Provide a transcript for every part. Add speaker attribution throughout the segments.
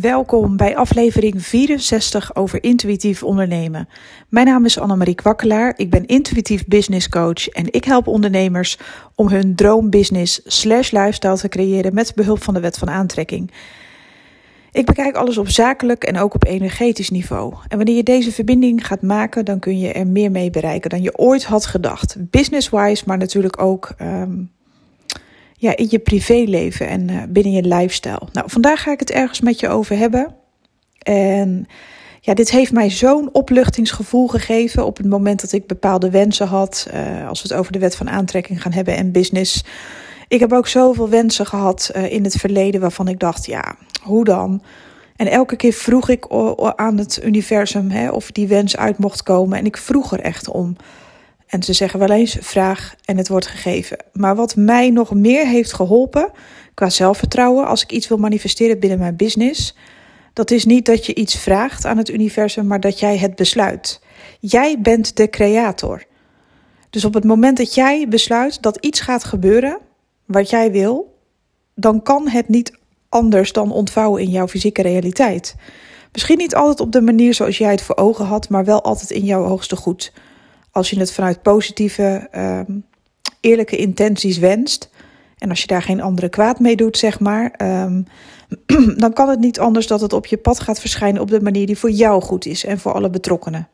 Speaker 1: Welkom bij aflevering 64 over intuïtief ondernemen. Mijn naam is Annemarie Kwakkelaar, ik ben intuïtief business coach en ik help ondernemers om hun droombusiness slash lifestyle te creëren met behulp van de wet van aantrekking. Ik bekijk alles op zakelijk en ook op energetisch niveau. En wanneer je deze verbinding gaat maken, dan kun je er meer mee bereiken dan je ooit had gedacht. Business-wise, maar natuurlijk ook um, ja, in je privéleven en uh, binnen je lifestyle. Nou, vandaag ga ik het ergens met je over hebben. En ja, dit heeft mij zo'n opluchtingsgevoel gegeven op het moment dat ik bepaalde wensen had. Uh, als we het over de wet van aantrekking gaan hebben en business. Ik heb ook zoveel wensen gehad uh, in het verleden waarvan ik dacht, ja, hoe dan? En elke keer vroeg ik aan het universum hè, of die wens uit mocht komen. En ik vroeg er echt om. En ze zeggen wel eens: vraag en het wordt gegeven. Maar wat mij nog meer heeft geholpen qua zelfvertrouwen, als ik iets wil manifesteren binnen mijn business, dat is niet dat je iets vraagt aan het universum, maar dat jij het besluit. Jij bent de creator. Dus op het moment dat jij besluit dat iets gaat gebeuren wat jij wil, dan kan het niet anders dan ontvouwen in jouw fysieke realiteit. Misschien niet altijd op de manier zoals jij het voor ogen had, maar wel altijd in jouw hoogste goed als je het vanuit positieve, um, eerlijke intenties wenst. En als je daar geen andere kwaad mee doet, zeg maar. Um, dan kan het niet anders dat het op je pad gaat verschijnen op de manier die voor jou goed is en voor alle betrokkenen.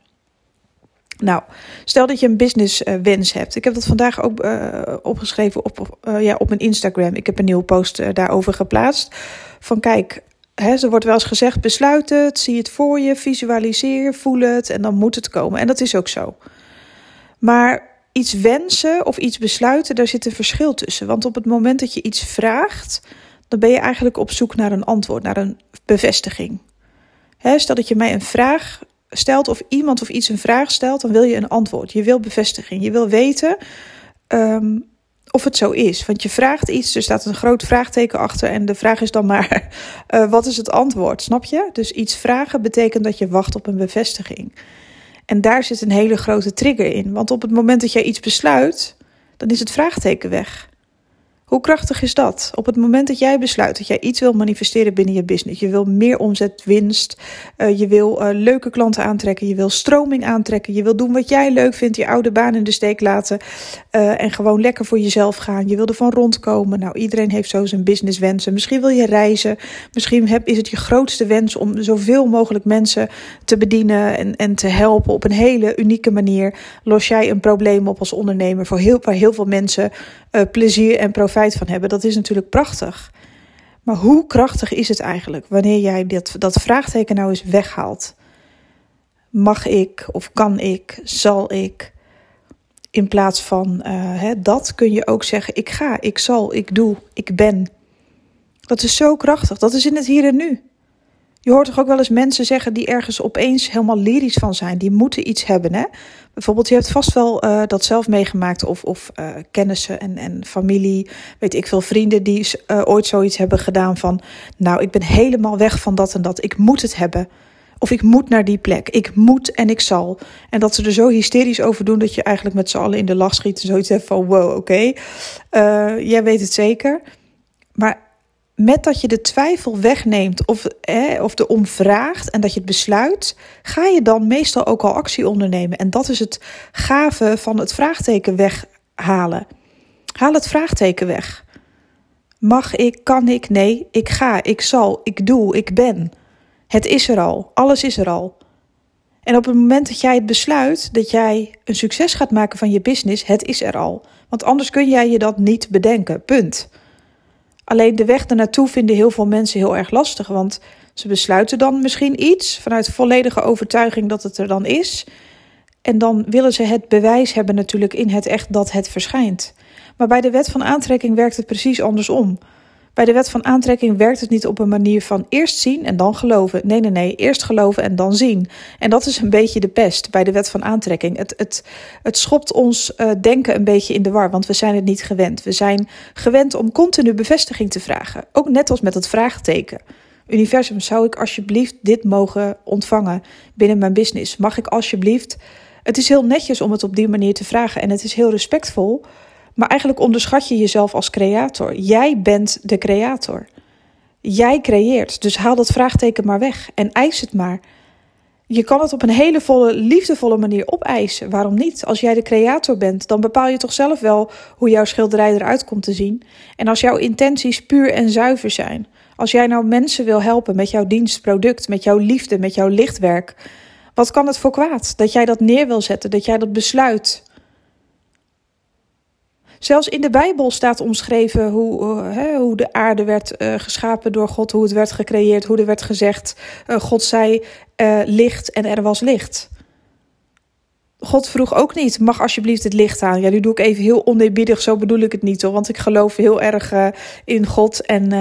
Speaker 1: Nou, stel dat je een business uh, wens hebt. Ik heb dat vandaag ook uh, opgeschreven op, uh, ja, op mijn Instagram. Ik heb een nieuwe post daarover geplaatst. Van kijk, hè, er wordt wel eens gezegd: besluit het, zie het voor je, visualiseer, voel het en dan moet het komen. En dat is ook zo. Maar iets wensen of iets besluiten, daar zit een verschil tussen. Want op het moment dat je iets vraagt, dan ben je eigenlijk op zoek naar een antwoord, naar een bevestiging. Stel dat je mij een vraag stelt of iemand of iets een vraag stelt, dan wil je een antwoord. Je wil bevestiging. Je wil weten um, of het zo is. Want je vraagt iets, er staat een groot vraagteken achter en de vraag is dan maar, uh, wat is het antwoord? Snap je? Dus iets vragen betekent dat je wacht op een bevestiging. En daar zit een hele grote trigger in. Want op het moment dat jij iets besluit, dan is het vraagteken weg. Hoe krachtig is dat? Op het moment dat jij besluit dat jij iets wil manifesteren binnen je business, je wil meer omzet, winst, uh, je wil uh, leuke klanten aantrekken, je wil stroming aantrekken, je wil doen wat jij leuk vindt, je oude baan in de steek laten uh, en gewoon lekker voor jezelf gaan. Je wil ervan rondkomen. Nou, iedereen heeft zo zijn businesswensen. Misschien wil je reizen, misschien heb, is het je grootste wens om zoveel mogelijk mensen te bedienen en, en te helpen op een hele unieke manier. Los jij een probleem op als ondernemer voor heel, waar heel veel mensen plezier en profijt van hebben. Dat is natuurlijk prachtig. Maar hoe krachtig is het eigenlijk wanneer jij dat, dat vraagteken nou eens weghaalt? Mag ik of kan ik, zal ik? In plaats van uh, hè, dat kun je ook zeggen: ik ga, ik zal, ik doe, ik ben. Dat is zo krachtig. Dat is in het hier en nu. Je hoort toch ook wel eens mensen zeggen die ergens opeens helemaal lyrisch van zijn. Die moeten iets hebben. Hè? Bijvoorbeeld, je hebt vast wel uh, dat zelf meegemaakt. Of, of uh, kennissen en, en familie. Weet ik veel vrienden die uh, ooit zoiets hebben gedaan van. Nou, ik ben helemaal weg van dat en dat. Ik moet het hebben. Of ik moet naar die plek. Ik moet en ik zal. En dat ze er zo hysterisch over doen dat je eigenlijk met z'n allen in de lach schiet. En zoiets hebt van: wow, oké. Jij weet het zeker. Maar met dat je de twijfel wegneemt of, eh, of de omvraagt en dat je het besluit, ga je dan meestal ook al actie ondernemen. En dat is het gave van het vraagteken weghalen. Haal het vraagteken weg. Mag ik, kan ik, nee, ik ga, ik zal, ik doe, ik ben. Het is er al, alles is er al. En op het moment dat jij het besluit dat jij een succes gaat maken van je business, het is er al. Want anders kun jij je dat niet bedenken. Punt. Alleen de weg ernaartoe vinden heel veel mensen heel erg lastig. Want ze besluiten dan misschien iets vanuit volledige overtuiging dat het er dan is. En dan willen ze het bewijs hebben natuurlijk in het echt dat het verschijnt. Maar bij de wet van aantrekking werkt het precies andersom. Bij de wet van aantrekking werkt het niet op een manier van eerst zien en dan geloven. Nee, nee, nee, eerst geloven en dan zien. En dat is een beetje de pest bij de wet van aantrekking. Het, het, het schopt ons uh, denken een beetje in de war, want we zijn het niet gewend. We zijn gewend om continu bevestiging te vragen. Ook net als met het vraagteken. Universum, zou ik alsjeblieft dit mogen ontvangen binnen mijn business? Mag ik alsjeblieft? Het is heel netjes om het op die manier te vragen en het is heel respectvol. Maar eigenlijk onderschat je jezelf als creator. Jij bent de creator. Jij creëert, dus haal dat vraagteken maar weg en eis het maar. Je kan het op een hele volle, liefdevolle manier opeisen. Waarom niet? Als jij de creator bent, dan bepaal je toch zelf wel hoe jouw schilderij eruit komt te zien. En als jouw intenties puur en zuiver zijn. Als jij nou mensen wil helpen met jouw dienstproduct, met jouw liefde, met jouw lichtwerk. Wat kan het voor kwaad? Dat jij dat neer wil zetten, dat jij dat besluit. Zelfs in de Bijbel staat omschreven hoe, uh, hoe de aarde werd uh, geschapen door God, hoe het werd gecreëerd, hoe er werd gezegd: uh, God zei licht en er was licht. God vroeg ook niet: mag alsjeblieft het licht aan? Ja, nu doe ik even heel oneerbiedig, zo bedoel ik het niet hoor, want ik geloof heel erg in God en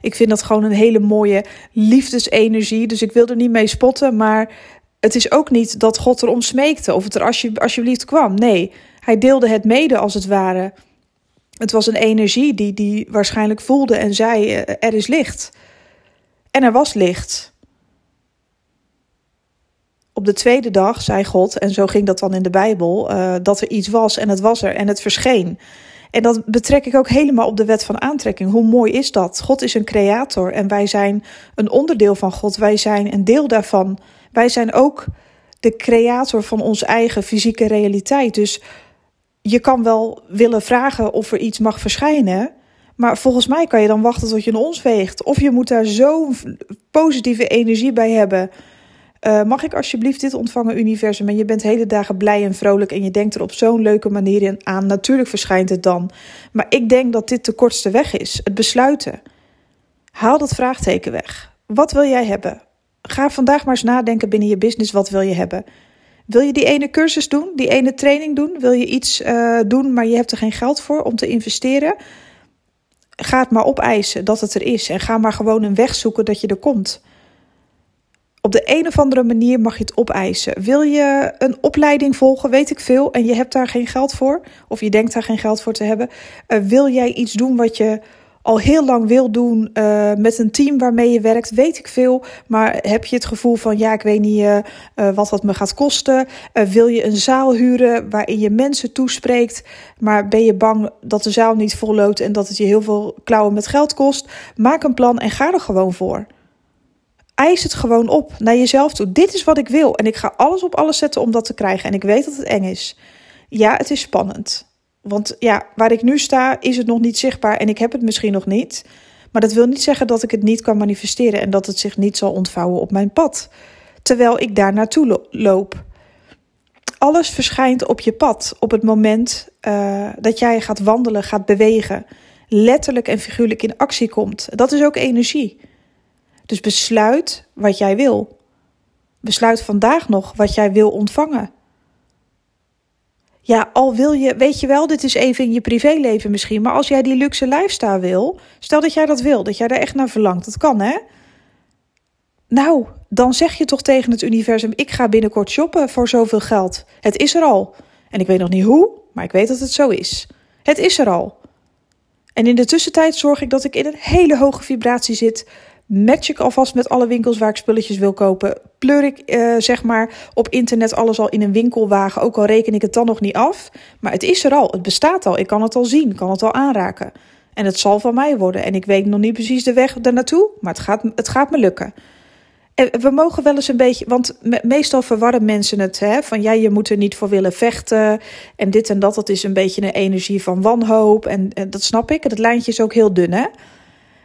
Speaker 1: ik vind dat gewoon een hele mooie liefdesenergie. Dus ik wil er niet mee spotten, maar het is ook niet dat God erom smeekte of het er alsjeblieft kwam. Nee. Hij deelde het mede als het ware. Het was een energie die die waarschijnlijk voelde en zei: eh, Er is licht. En er was licht. Op de tweede dag zei God, en zo ging dat dan in de Bijbel, uh, dat er iets was en het was er en het verscheen. En dat betrek ik ook helemaal op de wet van aantrekking. Hoe mooi is dat? God is een creator en wij zijn een onderdeel van God. Wij zijn een deel daarvan. Wij zijn ook de creator van onze eigen fysieke realiteit. Dus je kan wel willen vragen of er iets mag verschijnen. Maar volgens mij kan je dan wachten tot je een ons weegt. Of je moet daar zo'n positieve energie bij hebben. Uh, mag ik alsjeblieft dit ontvangen, universum? En je bent hele dagen blij en vrolijk en je denkt er op zo'n leuke manier aan. Natuurlijk verschijnt het dan. Maar ik denk dat dit de kortste weg is. Het besluiten. Haal dat vraagteken weg. Wat wil jij hebben? Ga vandaag maar eens nadenken binnen je business. Wat wil je hebben? Wil je die ene cursus doen, die ene training doen? Wil je iets uh, doen, maar je hebt er geen geld voor om te investeren? Ga het maar opeisen dat het er is en ga maar gewoon een weg zoeken dat je er komt. Op de een of andere manier mag je het opeisen. Wil je een opleiding volgen, weet ik veel, en je hebt daar geen geld voor, of je denkt daar geen geld voor te hebben? Uh, wil jij iets doen wat je al heel lang wil doen uh, met een team waarmee je werkt, weet ik veel. Maar heb je het gevoel van ja, ik weet niet uh, wat dat me gaat kosten? wil je een zaal huren waarin je mensen toespreekt, maar ben je bang dat de zaal niet volloopt en dat het je heel veel klauwen met geld kost? Maak een plan en ga er gewoon voor. Eis het gewoon op naar jezelf toe. Dit is wat ik wil en ik ga alles op alles zetten om dat te krijgen. En ik weet dat het eng is. Ja, het is spannend. Want ja, waar ik nu sta, is het nog niet zichtbaar en ik heb het misschien nog niet. Maar dat wil niet zeggen dat ik het niet kan manifesteren en dat het zich niet zal ontvouwen op mijn pad. Terwijl ik daar naartoe loop. Alles verschijnt op je pad op het moment uh, dat jij gaat wandelen, gaat bewegen. Letterlijk en figuurlijk in actie komt. Dat is ook energie. Dus besluit wat jij wil. Besluit vandaag nog wat jij wil ontvangen. Ja, al wil je, weet je wel, dit is even in je privéleven misschien, maar als jij die luxe lifestyle wil, stel dat jij dat wil, dat jij daar echt naar verlangt, dat kan hè? Nou, dan zeg je toch tegen het universum: ik ga binnenkort shoppen voor zoveel geld. Het is er al. En ik weet nog niet hoe, maar ik weet dat het zo is. Het is er al. En in de tussentijd zorg ik dat ik in een hele hoge vibratie zit, match ik alvast met alle winkels waar ik spulletjes wil kopen. Pleur ik uh, zeg maar op internet alles al in een winkelwagen, ook al reken ik het dan nog niet af. Maar het is er al, het bestaat al, ik kan het al zien, kan het al aanraken. En het zal van mij worden. En ik weet nog niet precies de weg naartoe, maar het gaat, het gaat me lukken. En we mogen wel eens een beetje, want meestal verwarren mensen het, hè, van ja, je moet er niet voor willen vechten. En dit en dat, dat is een beetje een energie van wanhoop. En, en dat snap ik. Het lijntje is ook heel dun, hè?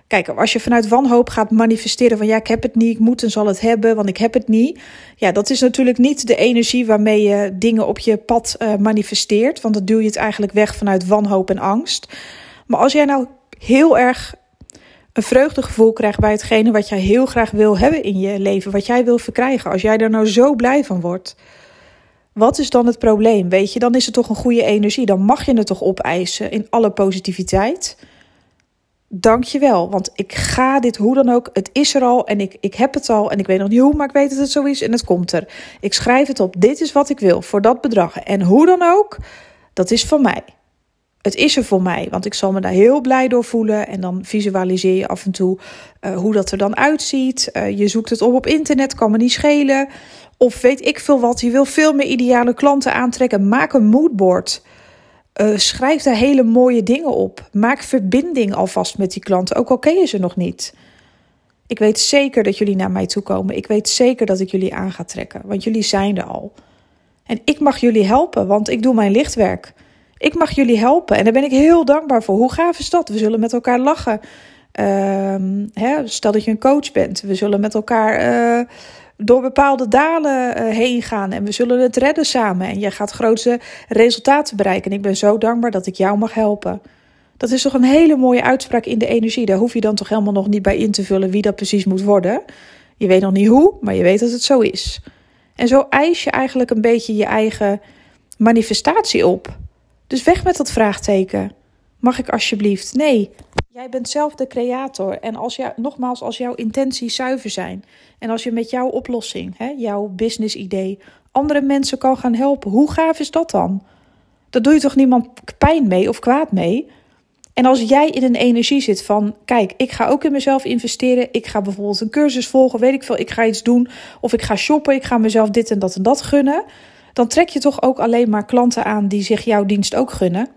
Speaker 1: Kijk, als je vanuit wanhoop gaat manifesteren van ja, ik heb het niet, ik moet en zal het hebben, want ik heb het niet. Ja, dat is natuurlijk niet de energie waarmee je dingen op je pad uh, manifesteert, want dan duw je het eigenlijk weg vanuit wanhoop en angst. Maar als jij nou heel erg een vreugdegevoel krijgt bij hetgene wat jij heel graag wil hebben in je leven, wat jij wil verkrijgen, als jij er nou zo blij van wordt, wat is dan het probleem? Weet je, dan is het toch een goede energie, dan mag je het toch opeisen in alle positiviteit dank je wel. Want ik ga dit hoe dan ook. Het is er al en ik, ik heb het al. En ik weet nog niet hoe, maar ik weet dat het zo is en het komt er. Ik schrijf het op. Dit is wat ik wil voor dat bedrag. En hoe dan ook, dat is van mij. Het is er voor mij, want ik zal me daar heel blij door voelen. En dan visualiseer je af en toe uh, hoe dat er dan uitziet. Uh, je zoekt het op op internet, kan me niet schelen. Of weet ik veel wat. Je wil veel meer ideale klanten aantrekken. Maak een moodboard. Uh, schrijf daar hele mooie dingen op. Maak verbinding alvast met die klanten, ook al ken je ze nog niet. Ik weet zeker dat jullie naar mij toe komen. Ik weet zeker dat ik jullie aan ga trekken, want jullie zijn er al. En ik mag jullie helpen, want ik doe mijn lichtwerk. Ik mag jullie helpen en daar ben ik heel dankbaar voor. Hoe gaaf is dat? We zullen met elkaar lachen. Ehm, hè, stel dat je een coach bent. We zullen met elkaar eh, door bepaalde dalen uh, heen gaan en we zullen het redden samen. En je gaat grootste resultaten bereiken. En ik ben zo dankbaar dat ik jou mag helpen. Dat is toch een hele mooie uitspraak in de energie. Daar hoef je dan toch helemaal nog niet bij in te vullen wie dat precies moet worden. Je weet nog niet hoe, maar je weet dat het zo is. En zo eis je eigenlijk een beetje je eigen manifestatie op. Dus weg met dat vraagteken. Mag ik alsjeblieft? Nee, jij bent zelf de creator. En als jij, nogmaals, als jouw intenties zuiver zijn en als je met jouw oplossing, hè, jouw business idee, andere mensen kan gaan helpen, hoe gaaf is dat dan? Dat doe je toch niemand pijn mee of kwaad mee? En als jij in een energie zit van, kijk, ik ga ook in mezelf investeren. Ik ga bijvoorbeeld een cursus volgen, weet ik veel. Ik ga iets doen of ik ga shoppen. Ik ga mezelf dit en dat en dat gunnen. Dan trek je toch ook alleen maar klanten aan die zich jouw dienst ook gunnen.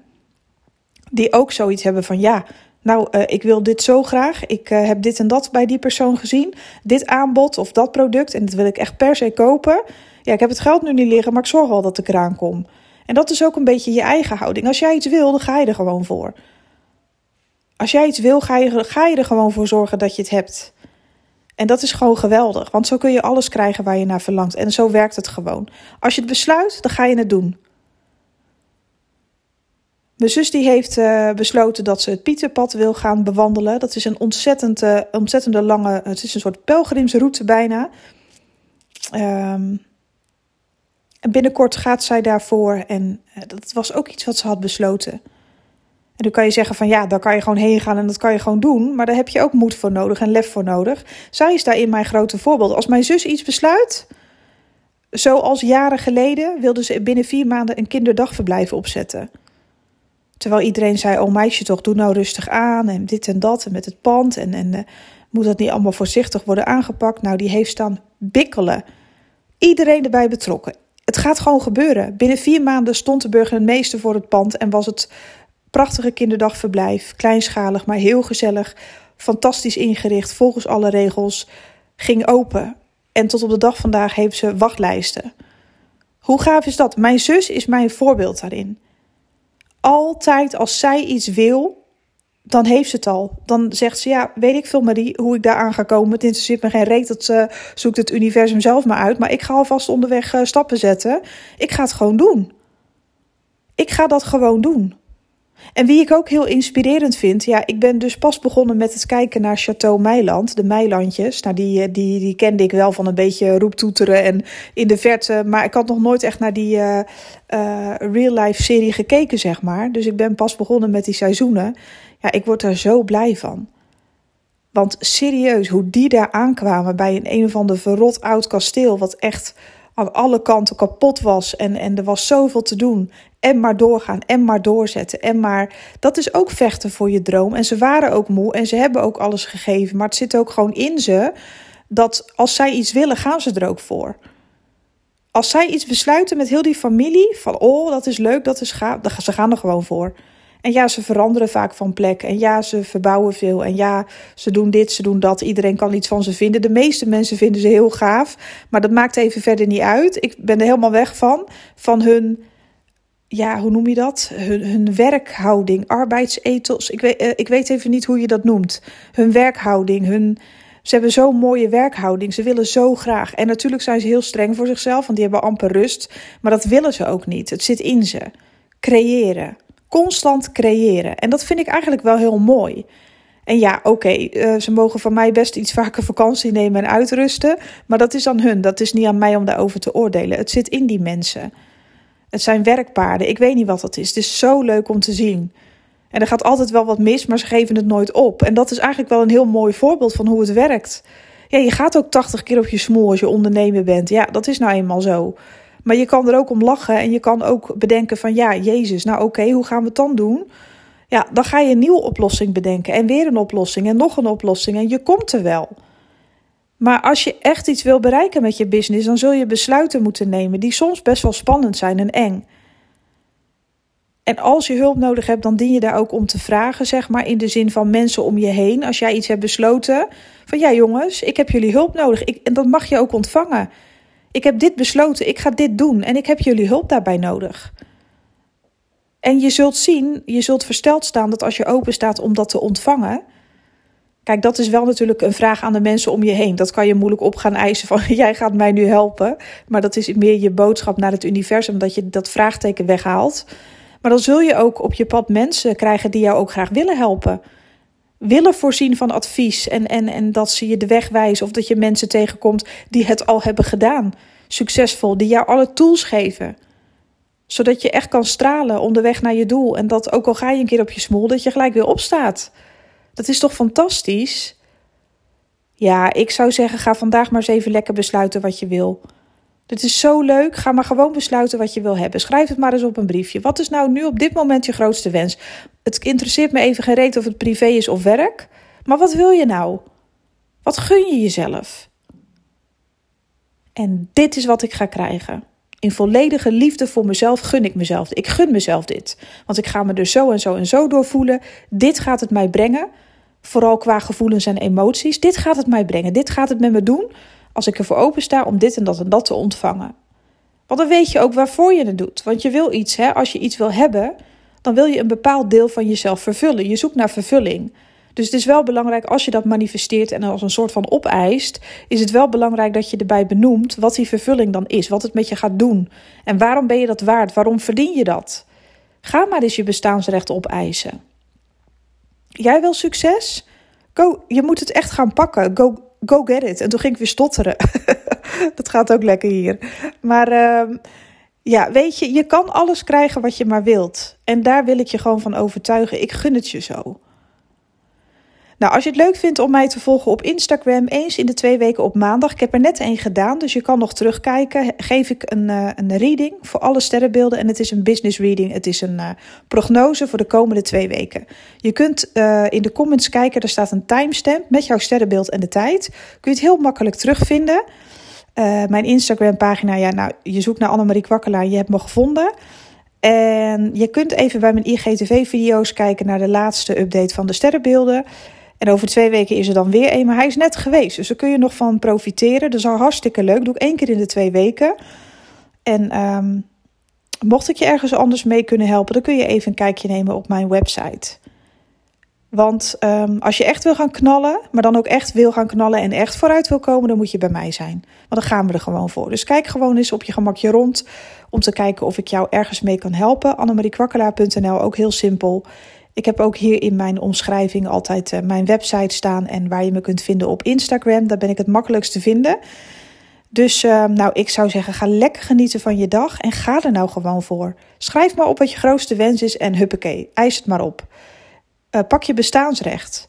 Speaker 1: Die ook zoiets hebben van, ja, nou, uh, ik wil dit zo graag. Ik uh, heb dit en dat bij die persoon gezien. Dit aanbod of dat product. En dat wil ik echt per se kopen. Ja, ik heb het geld nu niet liggen, maar ik zorg wel dat ik eraan kom. En dat is ook een beetje je eigen houding. Als jij iets wil, dan ga je er gewoon voor. Als jij iets wil, ga je, ga je er gewoon voor zorgen dat je het hebt. En dat is gewoon geweldig, want zo kun je alles krijgen waar je naar verlangt. En zo werkt het gewoon. Als je het besluit, dan ga je het doen. Mijn zus die heeft uh, besloten dat ze het Pieterpad wil gaan bewandelen. Dat is een ontzettend, uh, ontzettende lange, het is een soort pelgrimsroute bijna. En binnenkort gaat zij daarvoor en uh, dat was ook iets wat ze had besloten. En dan kan je zeggen van ja, daar kan je gewoon heen gaan en dat kan je gewoon doen. Maar daar heb je ook moed voor nodig en lef voor nodig. Zij is daarin mijn grote voorbeeld. Als mijn zus iets besluit, zoals jaren geleden, wilde ze binnen vier maanden een kinderdagverblijf opzetten. Terwijl iedereen zei, oh meisje toch, doe nou rustig aan en dit en dat en met het pand. En, en uh, moet dat niet allemaal voorzichtig worden aangepakt? Nou, die heeft staan bikkelen. Iedereen erbij betrokken. Het gaat gewoon gebeuren. Binnen vier maanden stond de burgemeester voor het pand en was het Prachtige kinderdagverblijf, kleinschalig, maar heel gezellig, fantastisch ingericht, volgens alle regels, ging open. En tot op de dag vandaag heeft ze wachtlijsten. Hoe gaaf is dat? Mijn zus is mijn voorbeeld daarin. Altijd als zij iets wil, dan heeft ze het al. Dan zegt ze, ja, weet ik veel Marie, hoe ik daar aan ga komen. Het interesseert me geen reet, dat ze zoekt het universum zelf maar uit. Maar ik ga alvast onderweg uh, stappen zetten. Ik ga het gewoon doen. Ik ga dat gewoon doen. En wie ik ook heel inspirerend vind, ja, ik ben dus pas begonnen met het kijken naar Château Meiland, de Meilandjes. Nou, die, eh, die, die kende ik wel van een beetje roeptoeteren en in de verte, maar ik had nog nooit echt naar die uh, uh, real-life serie gekeken, zeg maar. Dus ik ben pas begonnen met die seizoenen. Ja, ik word er zo blij van. Want serieus, hoe die daar aankwamen bij een een of ander verrot oud kasteel, wat echt aan alle kanten kapot was en, en er was zoveel te doen. En maar doorgaan en maar doorzetten. En maar dat is ook vechten voor je droom. En ze waren ook moe en ze hebben ook alles gegeven. Maar het zit ook gewoon in ze dat als zij iets willen, gaan ze er ook voor. Als zij iets besluiten met heel die familie, van oh, dat is leuk, dat is gaaf, ze gaan er gewoon voor. En ja, ze veranderen vaak van plek. En ja, ze verbouwen veel. En ja, ze doen dit, ze doen dat. Iedereen kan iets van ze vinden. De meeste mensen vinden ze heel gaaf. Maar dat maakt even verder niet uit. Ik ben er helemaal weg van. Van hun ja, hoe noem je dat? Hun, hun werkhouding, arbeidsethos. Ik weet, uh, ik weet even niet hoe je dat noemt. Hun werkhouding, hun. Ze hebben zo'n mooie werkhouding. Ze willen zo graag. En natuurlijk zijn ze heel streng voor zichzelf, want die hebben amper rust. Maar dat willen ze ook niet. Het zit in ze. Creëren. Constant creëren. En dat vind ik eigenlijk wel heel mooi. En ja, oké, uh, ze mogen van mij best iets vaker vakantie nemen en uitrusten. Maar dat is aan hun. Dat is niet aan mij om daarover te oordelen. Het zit in die mensen. Het zijn werkpaarden. Ik weet niet wat dat is. Het is zo leuk om te zien. En er gaat altijd wel wat mis, maar ze geven het nooit op. En dat is eigenlijk wel een heel mooi voorbeeld van hoe het werkt. Ja, je gaat ook 80 keer op je smoel als je ondernemer bent. Ja, dat is nou eenmaal zo. Maar je kan er ook om lachen en je kan ook bedenken van ja, Jezus, nou oké, hoe gaan we het dan doen? Ja, dan ga je een nieuwe oplossing bedenken en weer een oplossing en nog een oplossing en je komt er wel. Maar als je echt iets wil bereiken met je business, dan zul je besluiten moeten nemen die soms best wel spannend zijn en eng. En als je hulp nodig hebt, dan dien je daar ook om te vragen, zeg maar, in de zin van mensen om je heen. Als jij iets hebt besloten, van ja jongens, ik heb jullie hulp nodig. Ik, en dat mag je ook ontvangen. Ik heb dit besloten, ik ga dit doen en ik heb jullie hulp daarbij nodig. En je zult zien, je zult versteld staan dat als je open staat om dat te ontvangen. Kijk, dat is wel natuurlijk een vraag aan de mensen om je heen. Dat kan je moeilijk op gaan eisen van jij gaat mij nu helpen. Maar dat is meer je boodschap naar het universum, dat je dat vraagteken weghaalt. Maar dan zul je ook op je pad mensen krijgen die jou ook graag willen helpen. Willen voorzien van advies en, en, en dat ze je de weg wijzen. Of dat je mensen tegenkomt die het al hebben gedaan. Succesvol, die jou alle tools geven zodat je echt kan stralen onderweg naar je doel. En dat ook al ga je een keer op je smoel, dat je gelijk weer opstaat. Dat is toch fantastisch? Ja, ik zou zeggen, ga vandaag maar eens even lekker besluiten wat je wil. Dit is zo leuk. Ga maar gewoon besluiten wat je wil hebben. Schrijf het maar eens op een briefje. Wat is nou nu op dit moment je grootste wens? Het interesseert me even geen of het privé is of werk. Maar wat wil je nou? Wat gun je jezelf? En dit is wat ik ga krijgen. In volledige liefde voor mezelf gun ik mezelf. Ik gun mezelf dit. Want ik ga me er zo en zo en zo door voelen. Dit gaat het mij brengen. Vooral qua gevoelens en emoties. Dit gaat het mij brengen. Dit gaat het met me doen. Als ik ervoor open sta om dit en dat en dat te ontvangen. Want dan weet je ook waarvoor je het doet. Want je wil iets, hè? als je iets wil hebben, dan wil je een bepaald deel van jezelf vervullen. Je zoekt naar vervulling. Dus het is wel belangrijk als je dat manifesteert en als een soort van opeist, is het wel belangrijk dat je erbij benoemt wat die vervulling dan is, wat het met je gaat doen. En waarom ben je dat waard? Waarom verdien je dat? Ga maar eens je bestaansrecht opeisen. Jij wil succes? Go, je moet het echt gaan pakken. Go, go get it. En toen ging ik weer stotteren. dat gaat ook lekker hier. Maar uh, ja, weet je, je kan alles krijgen wat je maar wilt. En daar wil ik je gewoon van overtuigen. Ik gun het je zo. Nou, als je het leuk vindt om mij te volgen op Instagram, eens in de twee weken op maandag. Ik heb er net één gedaan, dus je kan nog terugkijken. Geef ik een, uh, een reading voor alle sterrenbeelden. En het is een business reading. Het is een uh, prognose voor de komende twee weken. Je kunt uh, in de comments kijken, er staat een timestamp met jouw sterrenbeeld en de tijd. Kun je het heel makkelijk terugvinden. mijn Instagram pagina, ja, nou, je zoekt naar Annemarie Kwakkelaar, je hebt me gevonden. En je kunt even bij mijn IGTV-video's kijken naar de laatste update van de sterrenbeelden. En over twee weken is er dan weer een, maar hij is net geweest. Dus daar kun je nog van profiteren. Dat is al hartstikke leuk. Doe ik één keer in de twee weken. En um, mocht ik je ergens anders mee kunnen helpen, dan kun je even een kijkje nemen op mijn website. Want um, als je echt wil gaan knallen, maar dan ook echt wil gaan knallen en echt vooruit wil komen, dan moet je bij mij zijn. Want dan gaan we er gewoon voor. Dus kijk gewoon eens op je gemakje rond om te kijken of ik jou ergens mee kan helpen. Annemariekwakkelaar.nl, ook heel simpel. Ik heb ook hier in mijn omschrijving altijd uh, mijn website staan en waar je me kunt vinden op Instagram. Daar ben ik het makkelijkst te vinden. Dus uh, nou, ik zou zeggen, ga lekker genieten van je dag en ga er nou gewoon voor. Schrijf maar op wat je grootste wens is en huppakee, eis het maar op. Uh, pak je bestaansrecht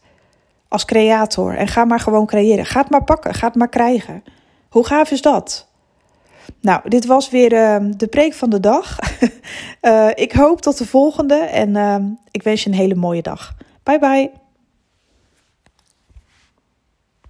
Speaker 1: als creator en ga maar gewoon creëren. Ga het maar pakken, ga het maar krijgen. Hoe gaaf is dat? Nou, dit was weer uh, de preek van de dag. uh, ik hoop tot de volgende en uh, ik wens je een hele mooie dag. Bye bye.